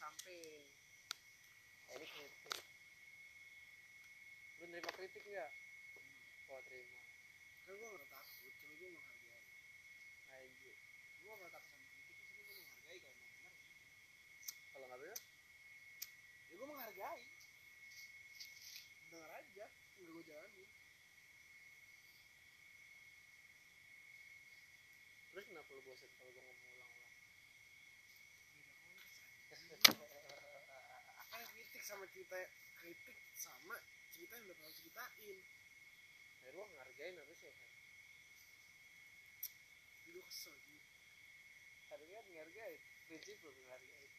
samping Eh, ini kritik. Lu nerima kritik nggak? Oh terima. Kan gue nggak takut cuma gue menghargai. Aja gue nggak takut sama kritik tapi gue menghargai kalau emang benar. Kalau nggak bener ya gue menghargai. Dengar aja nggak gue jalanin. Terus kenapa lu bosan kalau gua ngomong kan kritik sama cerita kritik sama cerita yang udah pernah ceritain. Ya lu ngargain harusnya kan gue kesel gitu harusnya kan ngargain prinsip lu ngargain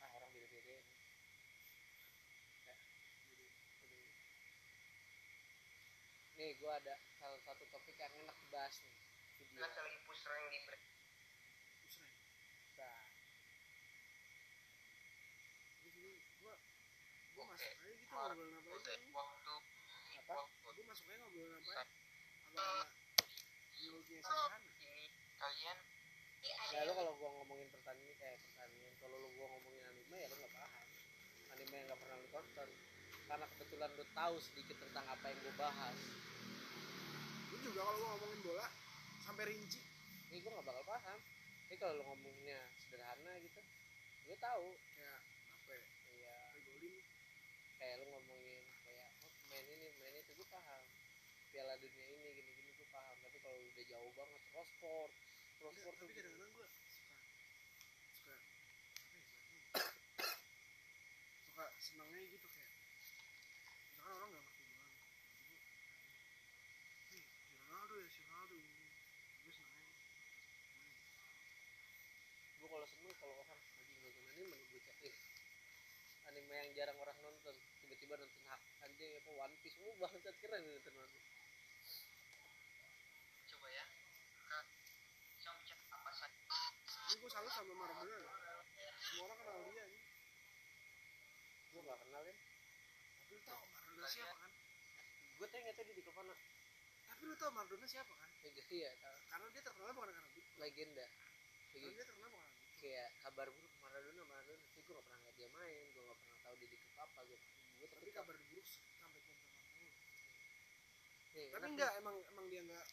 ah orang beda-beda ya. Ya, aduh. nih gua ada salah satu topik yang enak dibahas nih. Video. Lagi push rank di terus nih nah, gue gini gue gue Oke, aja udah waktu apa? gue masuk aja ngobrolin apa? Yang sederhana ini kalian ya lu kalau gua ngomongin pertandingan kayak pertandingan kalau lu gua ngomongin anime ya lu nggak paham. Anime yang nggak pernah lu tonton. Karena kebetulan lu tahu sedikit tentang apa yang gua bahas. Gue juga kalau gue ngomongin bola sampai rinci. Ini gua nggak bakal paham. Ini kalau lu ngomonginnya sederhana gitu lu tahu kayak apa ya ya Pegolin kayak lu ngomongin kayak oh main ini main itu gua paham. Piala dunia ini gini gini gua paham. Tapi kalau udah jauh banget cross sport cross Enggak, sport tapi kadang-kadang gue suka suka ya suka senangnya gitu kayak misalkan orang nggak ngerti bola nih si Ronaldo ya si Ronaldo gue senangnya. Gue kalau seneng kalau orang lagi nonton anime gue cek anime yang jarang orang nonton tiba-tiba nonton anjing apa One Piece. Oh bangsat keren nih nonton One Piece. Coba ya. Kak, coba cek apa saja. Ini gue salut sama Maradona loh. semua orang kenal dia nih gue gak kenalin tapi lu tau Maradona siapa kan? Gue tanya nggak tahu dia di klub mana tapi lu tau Maradona siapa kan? Ya jadi ya tahu. karena dia terkenal bukan karena duit legenda. Karena Kayak dia terkenal bukan karena duit kayak kabar buruk Maradona Maradona tapi gue gak pernah ngeliat dia main gue gak pernah tahu dia di apa gue tapi kabar buruk sampai ke nih, tapi enggak emang emang dia enggak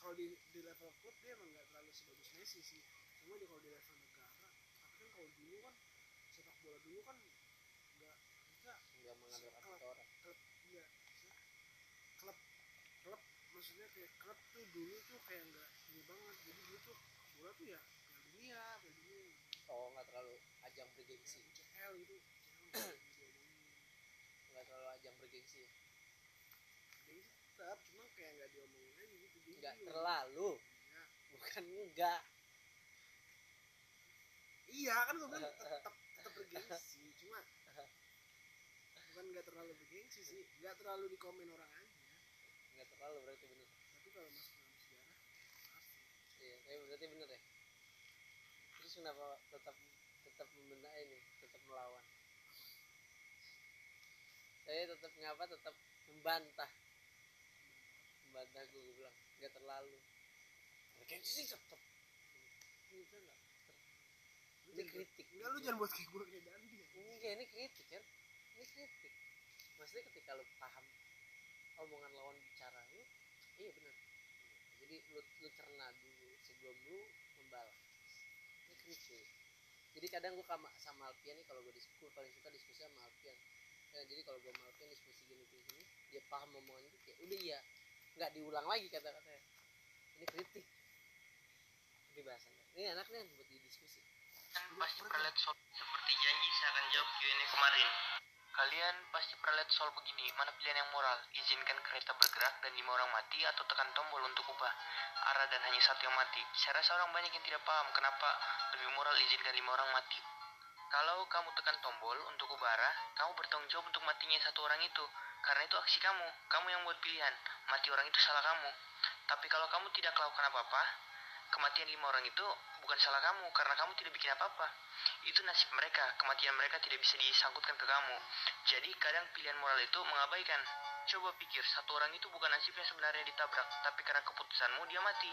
kalau di di level klub dia emang enggak terlalu sebagus Messi sih. Cuma dia kalau di level negara tapi kan kalau dulu kan sepak bola dulu kan enggak enggak nih, nggak mengandalkan Klub. orang. klub iya klub klub maksudnya kayak klub tuh dulu tuh kayak enggak ini banget. Jadi dulu tuh bola tuh ya Piala dunia Piala dunia. Oh nggak terlalu ajang bergengsi UCL gitu UCL nggak nggak terlalu ajang bergengsi. Ya tetap cuma kayak enggak diomongin aja gitu nggak terlalu. Iya. bukan enggak Iya kan gue bilang tetap tetap bergengsi cuma bukan nggak terlalu bergengsi sih nggak terlalu dikomen orang aja. Nggak terlalu berarti bener. Tapi kalau masuk dalam sejarah pasti. Iya tapi berarti bener ya. Terus kenapa tetap tetap membenda ini tetap melawan saya tetap ngapa tetap membantah. Membantah gue, gue bilang nggak terlalu. Bergengsi sih tetap ini kan jangan- kritik enggak lu jangan buat kayak gue kayak Dandi ya Enggak, ini kritik kan? Ini kritik. Maksudnya ketika lu paham omongan lawan bicara lu iya benar. Jadi lu, lu cerna dulu sebelum lu membalas. Ini kritik. Jadi kadang gua sama sama Alfian nih kalau gue diskusi paling suka diskusi sama Alfian ya, jadi kalau gue Alfian diskusi gini gini gini dia paham omongan itu kayak udah iya nggak diulang lagi kata-katanya ini kritik. Ini bahasannya ini enak nih buat didiskusi. Kan pasti pernah lihat soal seperti janji saya akan jawab Q&A kemarin. Kalian pasti pernah lihat soal begini mana pilihan yang moral? Izinkan kereta bergerak dan lima orang mati atau tekan tombol untuk ubah arah dan hanya satu yang mati? Saya rasa orang banyak yang tidak paham kenapa lebih moral izinkan lima orang mati kalau kamu tekan tombol untuk ubah arah kamu bertanggung jawab untuk matinya satu orang itu karena itu aksi kamu kamu yang buat pilihan mati orang itu salah kamu tapi kalau kamu tidak melakukan apa-apa kematian lima orang itu bukan salah kamu karena kamu tidak bikin apa-apa. Itu nasib mereka, kematian mereka tidak bisa disangkutkan ke kamu. Jadi kadang pilihan moral itu mengabaikan. Coba pikir, satu orang itu bukan nasibnya sebenarnya ditabrak, tapi karena keputusanmu dia mati.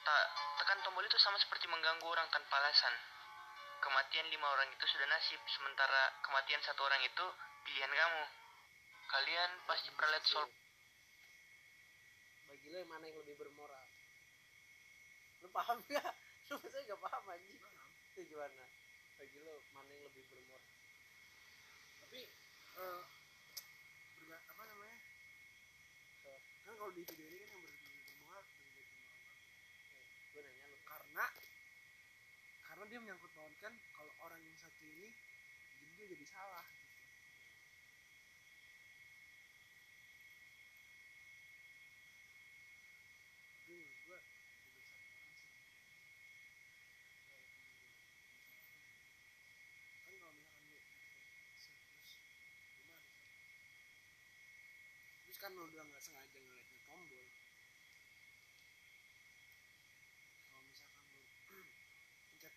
tak tekan tombol itu sama seperti mengganggu orang tanpa alasan kematian lima orang itu sudah nasib sementara kematian satu orang itu pilihan kamu. Kalian pasti pernah lihat soul bagi lo yang mana yang lebih bermoral? Lu paham gak lu saya gak paham anjing. Itu gimana? Bagi lo mana yang lebih bermoral? Tapi eh berba- apa namanya? So, kan kalau di video ini kan yang lebih baik bermuat. gue nanya karena karena dia menyangkut pautkan kalau orang yang satu ini jadi dia jadi salah gitu. Sih. Kan kalau misalkan lu terus gimana? Terus kan lu udah nggak sengaja ngeliatnya tombol kalau misalkan lu pencet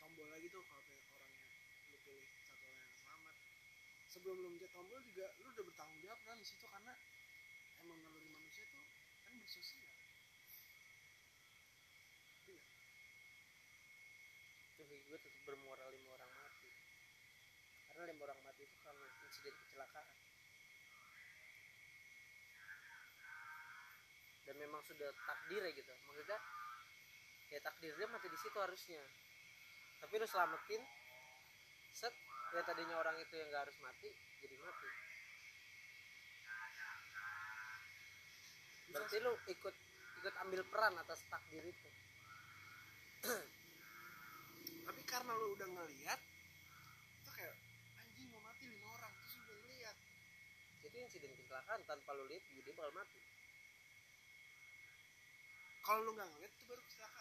tuh kalau pengen orangnya lu pilih satu orang yang selamat. Sebelum lu mencet tombol juga lu udah bertanggung jawab kan di situ karena emang naluri manusia tuh kan bersosial. Iya itu gue tetap bermoral lima orang mati. Karena lima orang mati itu karena insiden kecelakaan. Dan memang sudah takdir ya gitu. Maksudnya ya takdir dia mati di situ harusnya tapi lu selamatin. Set ya tadinya orang itu yang gak harus mati jadi mati. Berarti lu ikut ikut ambil peran atas takdir itu. Tapi karena lu udah ngeliat itu kayak anjing mau mati lima orang terus udah ngeliat. Itu insiden kecelakaan tanpa lu lihat dia bakal mati. Kalau lu nggak ngeliat itu baru kecelakaan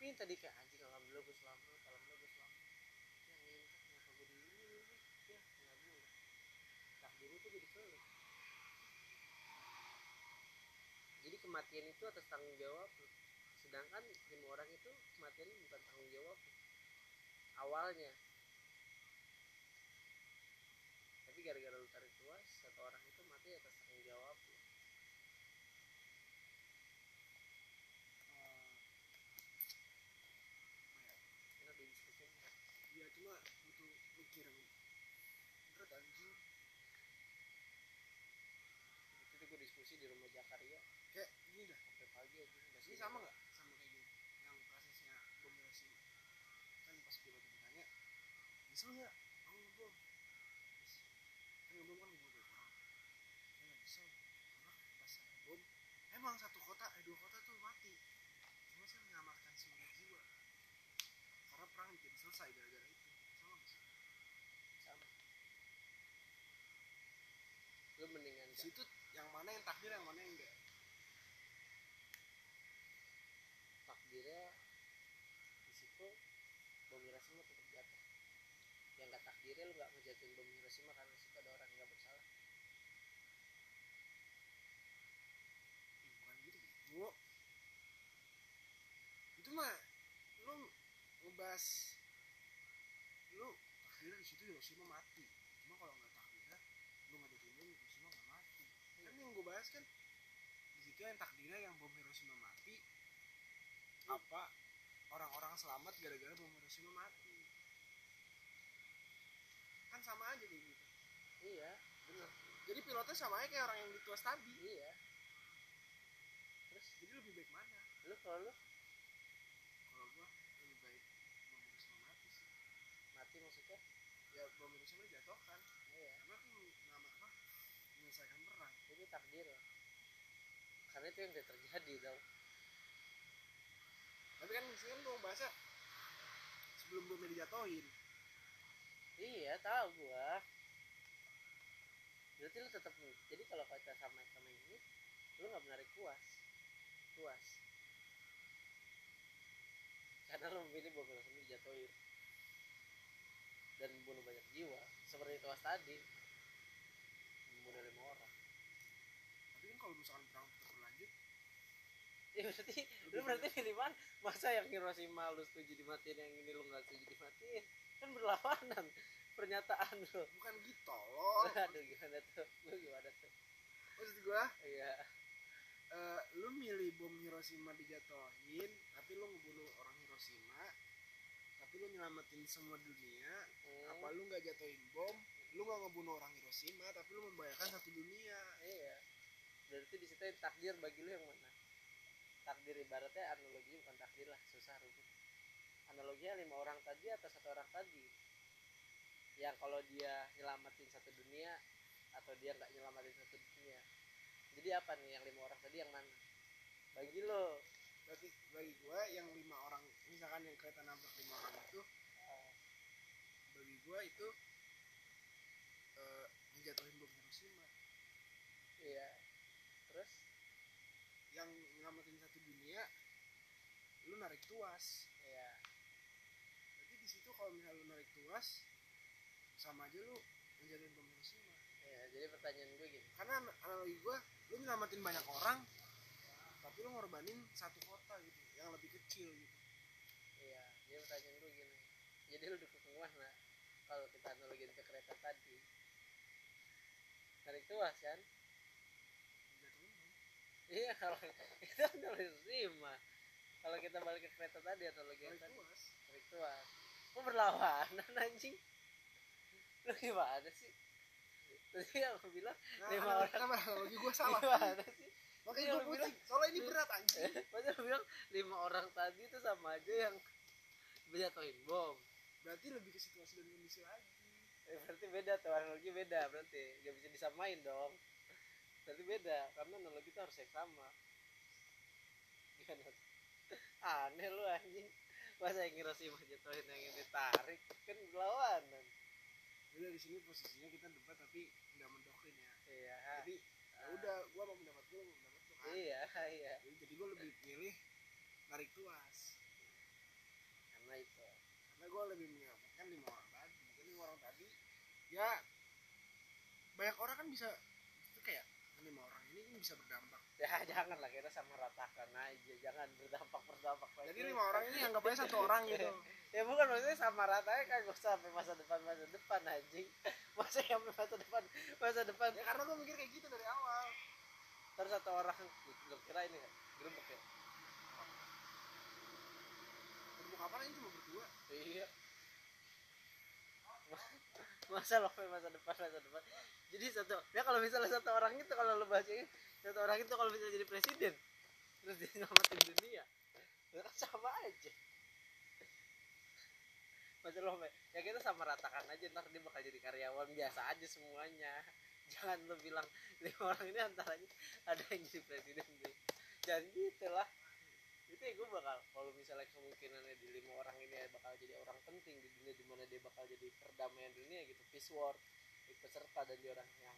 tapi tadi kayak anjing alhamdulillah gue selamat alhamdulillah gue selamat. Yang ngintek kenapa ini nih ya nggak boleh takdir itu jadi sulit jadi kematian itu atas tanggung jawab sedangkan lima orang itu kematian bukan tanggung jawab awalnya. Tapi gara-gara lu tarik tuas satu orang itu mati atas tanggung jawab lu. Eh, enak didiskusin ya cuma butuh mikir yang berat anjing itu gue diskusi di rumah Jakaria. Kayak gini dah. Sampai pagi aja ini sama nggak? Sama kayak gini. Yang prosesnya bom Hiroshima kan pas gue lagi ditanya nyesel nggak? Kamu ngebom kan ngebom kan puluh orang saya nggak nyesel. Karena pas bom emang satu kota eh dua kota tuh mati. Cuma saya menyelamatkan sembilan jiwa. Karena perang jadi selesai gara-gara itu. Sama nggak sih? Sama. Lu mendingan di situ mana yang takdir yang mana yang enggak? Takdirnya di situ bom Hiroshima tetap jatuh yang gak takdirnya lu gak ngejatuhin bom Hiroshima karena situ ada orang yang gak bersalah. Ih, bukan gitu bego itu mah lu ngebahas lu takdirnya di situ Hiroshima mati cuma kalau nggak takdirnya lu nggak jatuhin Hiroshima nggak mati kan yang gue bahas kan di situ yang takdirnya yang bom Hiroshima mati. Apa orang-orang selamat gara-gara bom Hiroshima mati. Kan sama aja kayak gitu. Iya bener. Jadi pilotnya sama aja kayak orang yang dituas tadi. Iya. Terus jadi lebih baik mana? Lu kalau lu? Kalau gua lebih baik bom Hiroshima mati sih. Mati maksudnya? Ya bom Hiroshima dijatuhkan iya. Karena kan nama apa? Menyelesaikan perang itu takdir lah karena itu yang udah terjadi dong tapi kan kan gua bahasa sebelum bomnya dijatuhin. Iya tahu gua. Berarti lu tetap jadi kalau kita sama sama ini lu nggak menarik puas puas karena lu memilih bom langsung dijatuhin. Dan membunuh banyak jiwa seperti tuas tadi. Membunuh lima kalau misalkan perang terus berlanjut. Ya berarti lu berarti mana masa yang Hiroshima lu setuju dimatiin yang ini lu nggak setuju dimatiin? Kan berlawanan pernyataan lu. Bukan gitu loh. Aduh gimana tuh? Lu gimana tuh? Maksud gua iya. eh, lu milih bom Hiroshima dijatuhin tapi lu ngebunuh orang Hiroshima tapi lu nyelamatin semua dunia Hmm, apa lu nggak jatuhin bom? Lu nggak ngebunuh orang Hiroshima tapi lu membahayakan satu dunia. Iya berarti di situ takdir bagi lu yang mana? Takdir ibaratnya analogi bukan takdir lah susah analoginya lima orang tadi atau satu orang tadi? Yang kalau dia nyelamatin satu dunia atau dia nggak nyelamatin satu dunia. Jadi apa nih yang lima orang tadi yang mana? Bagi lo. Berarti bagi gua yang lima orang misalkan yang kereta nabrak lima orang itu eh, bagi gua itu eh ngejatuhin bom Hiroshima iya yang nyelamatin satu dunia lu narik tuas. Iya. Berarti di situ kalau misalnya lu narik tuas sama aja lu bom Hiroshima iya jadi pertanyaan gue gini. Karena an- analogi gua lu nyelamatin banyak orang tapi lu ngorbanin satu kota gitu yang lebih kecil gitu. Iya jadi pertanyaan gue gini. Jadi lu dukung mana kalau kita analogin ke kereta tadi. Narik tuas kan iya kalau itu analogin lima kalau kita balik ke kereta tadi analogi yang narik tadi? Tuas narik tuas kok berlawanan anjing? Lu gimana sih? Tadi aku bilang nah, Lima analogi- orang. kenapa analogi gua salah. Gimana sih? Makanya lu pusing. Soalnya ini berat anjing. Masa lu bilang lima orang tadi itu sama aja yang jatuhin bom. Berarti lebih ke situasi dan kondisi lagi. Eh, berarti beda tuh. Analogi beda berarti. Gak bisa disamain dong berarti beda karena analogi itu harus yang sama gimana aneh lu anjing masa yang Hiroshima jatuhin yang ini tarik kan berlawanan Jadi di sini posisinya kita debat tapi nggak mendoktrin ya. iya Jadi ya udah gua mau pendapat gua mau pendapat tuh kan. iya iya Jadi, jadi gua lebih pilih narik tuas. karena itu Karena gua lebih menyelamatkan lima orang tadi. Lima orang tadi ya banyak orang kan bisa itu kayak lima orang ini kan bisa berdampak. ya jangan lah kita sama ratakan aja jangan berdampak berdampak Jadi lima orang ini anggap aja satu orang gitu. ya bukan maksudnya sama ratanya kan gak usah sampai masa depan masa depan anjing masa sampai masa depan masa depan Ya karena gua mikir kayak gitu dari awal. terus satu orang lu kira ini kan gerubuk ya Untuk kapan ini cuma berdua? iya masa lo masa depan masa depan jadi satu ya kalau misalnya satu orang itu kalau lo bacanya satu orang itu kalau bisa jadi presiden terus dia nyelamatin dunia. Ya kan sama aja. Masa lo ya kita sama ratakan aja ntar dia bakal jadi karyawan biasa aja semuanya. Jangan lo bilang lima orang ini antaranya ada yang jadi presiden deh jangan gitu lah. Itu ya gue bakal kalau misalnya kemungkinannya di lima orang ini bakal jadi orang penting di dunia di mana dia bakal jadi perdamaian dunia gitu peace war di peserta dan dia orang yang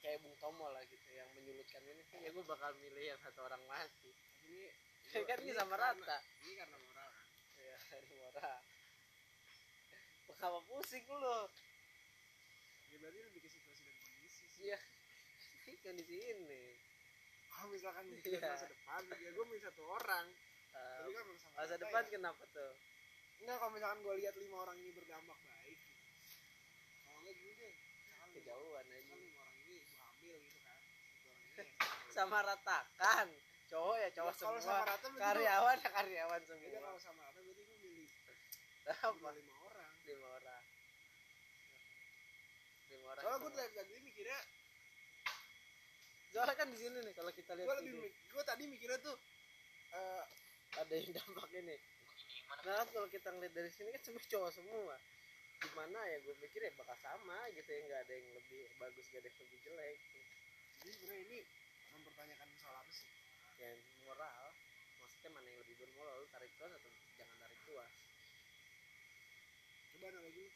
kayak Bung Tomo lah gitu yang menyulitkan ini ya gue bakal milih yang satu orang mati Ini kan ini sama karena- rata Ini karena moral kan. ya dari moral Kenapa pusing lu Ya berarti lebih ke situasi dan kondisi sih. iya kan di sini Kalau misalkan Iya. kita masa depan, ya gue milih satu orang. Tapi kan sama masa depan ya. kenapa tuh Enggak, kalau misalkan gue lihat lima orang ini berdampak baik gitu. Kalau enggak gini deh, kejauhan aja orang ini ibu hamil gitu kan. Satu orang ini ya, sama ratakan cowok ya cowok Ya, kalau semua. sama rata karyawan ya karyawan Beda semua. kalau sama rata berarti gue milih apa lima, lima orang. lima orang. Lima orang Soalnya itu gue dari tadi mikirnya, soalnya kan di sini nih kalau kita lihat gue lebih gue tadi mikirnya tuh eh ada yang dampak ini. Nah kan kalau kita ngeliat dari sini kan semua cowok semua. Gimana ya gue mikir ya bakal sama gitu ya nggak ada yang lebih bagus gak ada yang lebih jelek. Jadi sebenarnya ini mempertanyakan soal apa sih? yang moral maksudnya mana yang lebih bermoral lu tarik tuas atau jangan tarik tuas Coba lagi.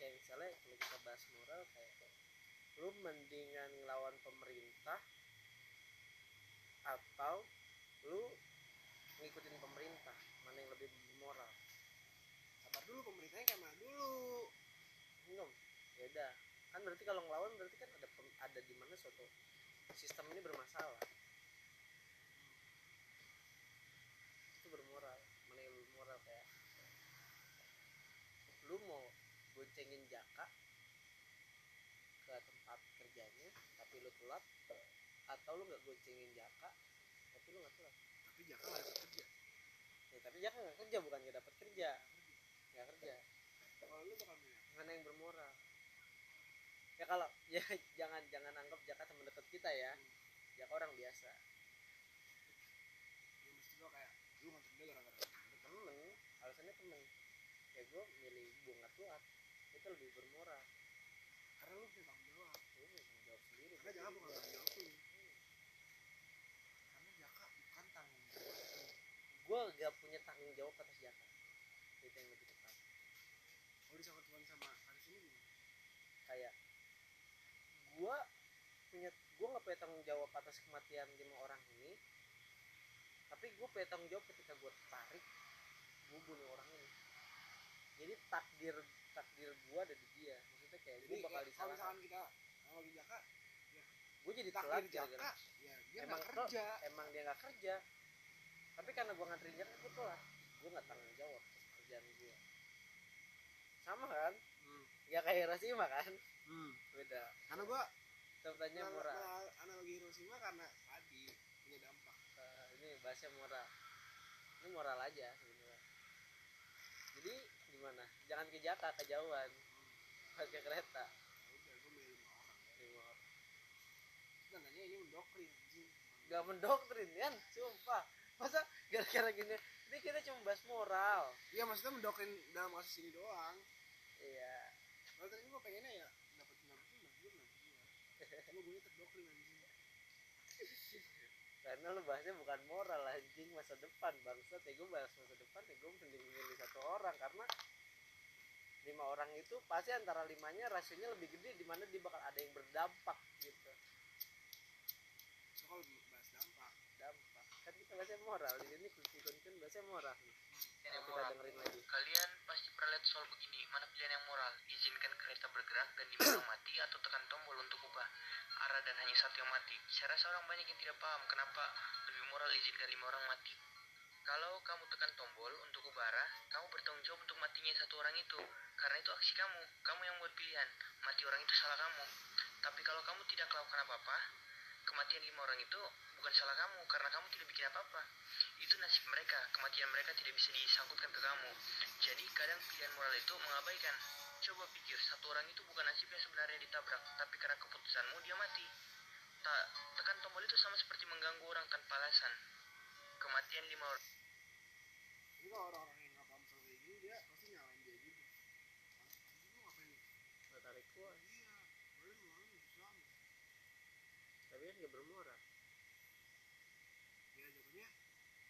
kayak misalnya kalau kita bahas moral kayak lu mendingan ngelawan pemerintah atau lu ngikutin pemerintah mana yang lebih bermoral Sabar dulu pemerintahnya kayak mana dulu. belum beda kan berarti kalau ngelawan berarti kan ada ada di mana suatu sistem ini bermasalah. Itu bermoral mana yang bermoral kayak lu mau boncengin jaka ke tempat kerjanya tapi lu telat atau lu nggak goncengin jaka tapi lu nggak telat? Tapi Jaka nggak dapat kerja. Ya, tapi jaka nggak kerja bukan nggak dapat kerja. Nggak kerja. Kalau lu bakal milih? Mana yang bermoral ya kalau ya jangan jangan anggap jaka teman dekat kita ya. Jaka orang biasa. Ya mesti lo kayak lu nganter dia gara-gara temen. Alasannya temen. Ya gue milih gue nggak telat itu lebih bermoral karena lu punya tanggung jawab. Gue bisa tanggung jawab sendiri karena Jaka bukan tanggung jawab lu. Karena Jaka bukan tanggung jawab lu. Gue gak punya tanggung jawab atas jaka. Itu yang lebih tepat. Kalau disangkut sama kasus ini gimana? Kayak gue punya gue nggak punya tanggung jawab atas kematian lima orang ini. Tapi gue punya tanggung jawab ketika gue tarik gue bunuh orang ini. Jadi takdir takdir gue ada di dia. Maksudnya kayak gue bakal ya, kalau disalahkan misalkan kita analogi Jaka gue jadi takdir Jaka ya dia Emang kok- kerja. emang dia nggak kerja. Tapi karena gue nganterin jaka gue telat. Gue nggak tanggung jawab pekerjaan gue sama kan? Hmm. ya kayak Hiroshima kan hmm. beda. Karena gua contohnya murah. anal- analogi Hiroshima karena tadi punya dampak. Eh, ini bahasnya moral ini moral aja sebenarnya. Jadi gimana? Jangan ke Jaka kejauhan. Pakai kereta. Ya sebenarnya ini mendoktrin nggak mendoktrin kan? Sumpah. Masa gara-gara gini? Ini kita cuma bahas moral. Iya maksudnya mendoktrin dalam kasus ini doang. Iya. Kalau tadi gua pengennya ya anjing. Karena lu bahasnya bukan moral anjing masa depan bangsat. Ya gue bahas masa depan ya gue mending milih satu orang karena lima orang itu pasti antara limanya rasionya lebih gede di mana dia bakal ada yang berdampak gitu. So kalau bahas dampak. Dampak. Kan kita bahasnya moral di sini kunci kunci bahasnya moral yang moral. Kalian pasti pernah lihat soal begini. Mana pilihan yang moral? Izinkan kereta bergerak dan orang mati atau tekan tombol untuk ubah arah dan hanya satu yang mati. Saya rasa orang banyak yang tidak paham kenapa lebih moral izinkan lima orang mati. Kalau kamu tekan tombol untuk ubah arah, kamu bertanggung jawab untuk matinya satu orang itu. Karena itu aksi kamu. Kamu yang buat pilihan. Mati orang itu salah kamu. Tapi kalau kamu tidak melakukan apa-apa, kematian lima orang itu bukan salah kamu karena kamu tidak bikin apa-apa. Itu nasib mereka. Kematian mereka tidak bisa disangkutkan ke kamu. Jadi kadang pilihan moral itu mengabaikan. Coba pikir, satu orang itu bukan nasib yang sebenarnya ditabrak, tapi karena keputusanmu dia mati. Tak, tekan tombol itu sama seperti mengganggu orang tanpa alasan. Kematian lima orang. Jadi kalau orang-orang yang nggak paham soal kayak gini dia pasti nyalain dia gitu. Ngapain nih? nggak tarik gua Iya, boleh ngelawan Islam. Tapi kan gak bermoral Ya jatuhnya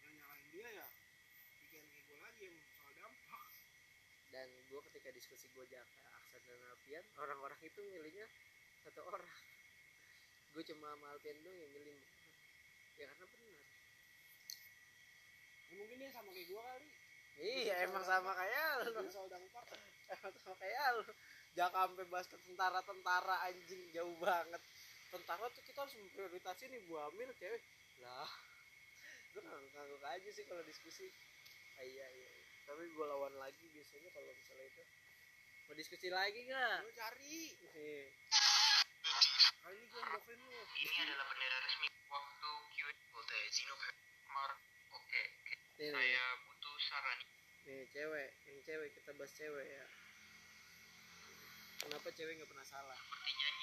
yang nyalain dia ya pikiran kayak gue lagi yang soal dampak. dan gue ketika diskusi gue jaka Aksan dan Alfian orang-orang itu milihnya satu orang. Gue cuma sama Alfian doang yang milih. Ya karena benar. Ya, mungkin dia sama kayak gue kali. iya emang sama kayak lu. Dia soal dampak. emang sama kayak lu. Jangan sampai bahas tentara-tentara anjing. Jauh banget tentara tuh kita harus memprioritaskan nih bu Amir cewek lah gue ngangguk aja sih kalau diskusi ah, iya iya iya. tapi gue lawan lagi biasanya kalau misalnya itu mau diskusi lagi nggak Lu cari. Nih. Kali ini gue doktrin lu. Ini adalah bendera resmi waktu Q&A. Zino Kemar. Oke, nih, saya butuh saran. nih cewek yang cewek kita bahas cewek ya kenapa cewek nggak pernah salah Seperti janji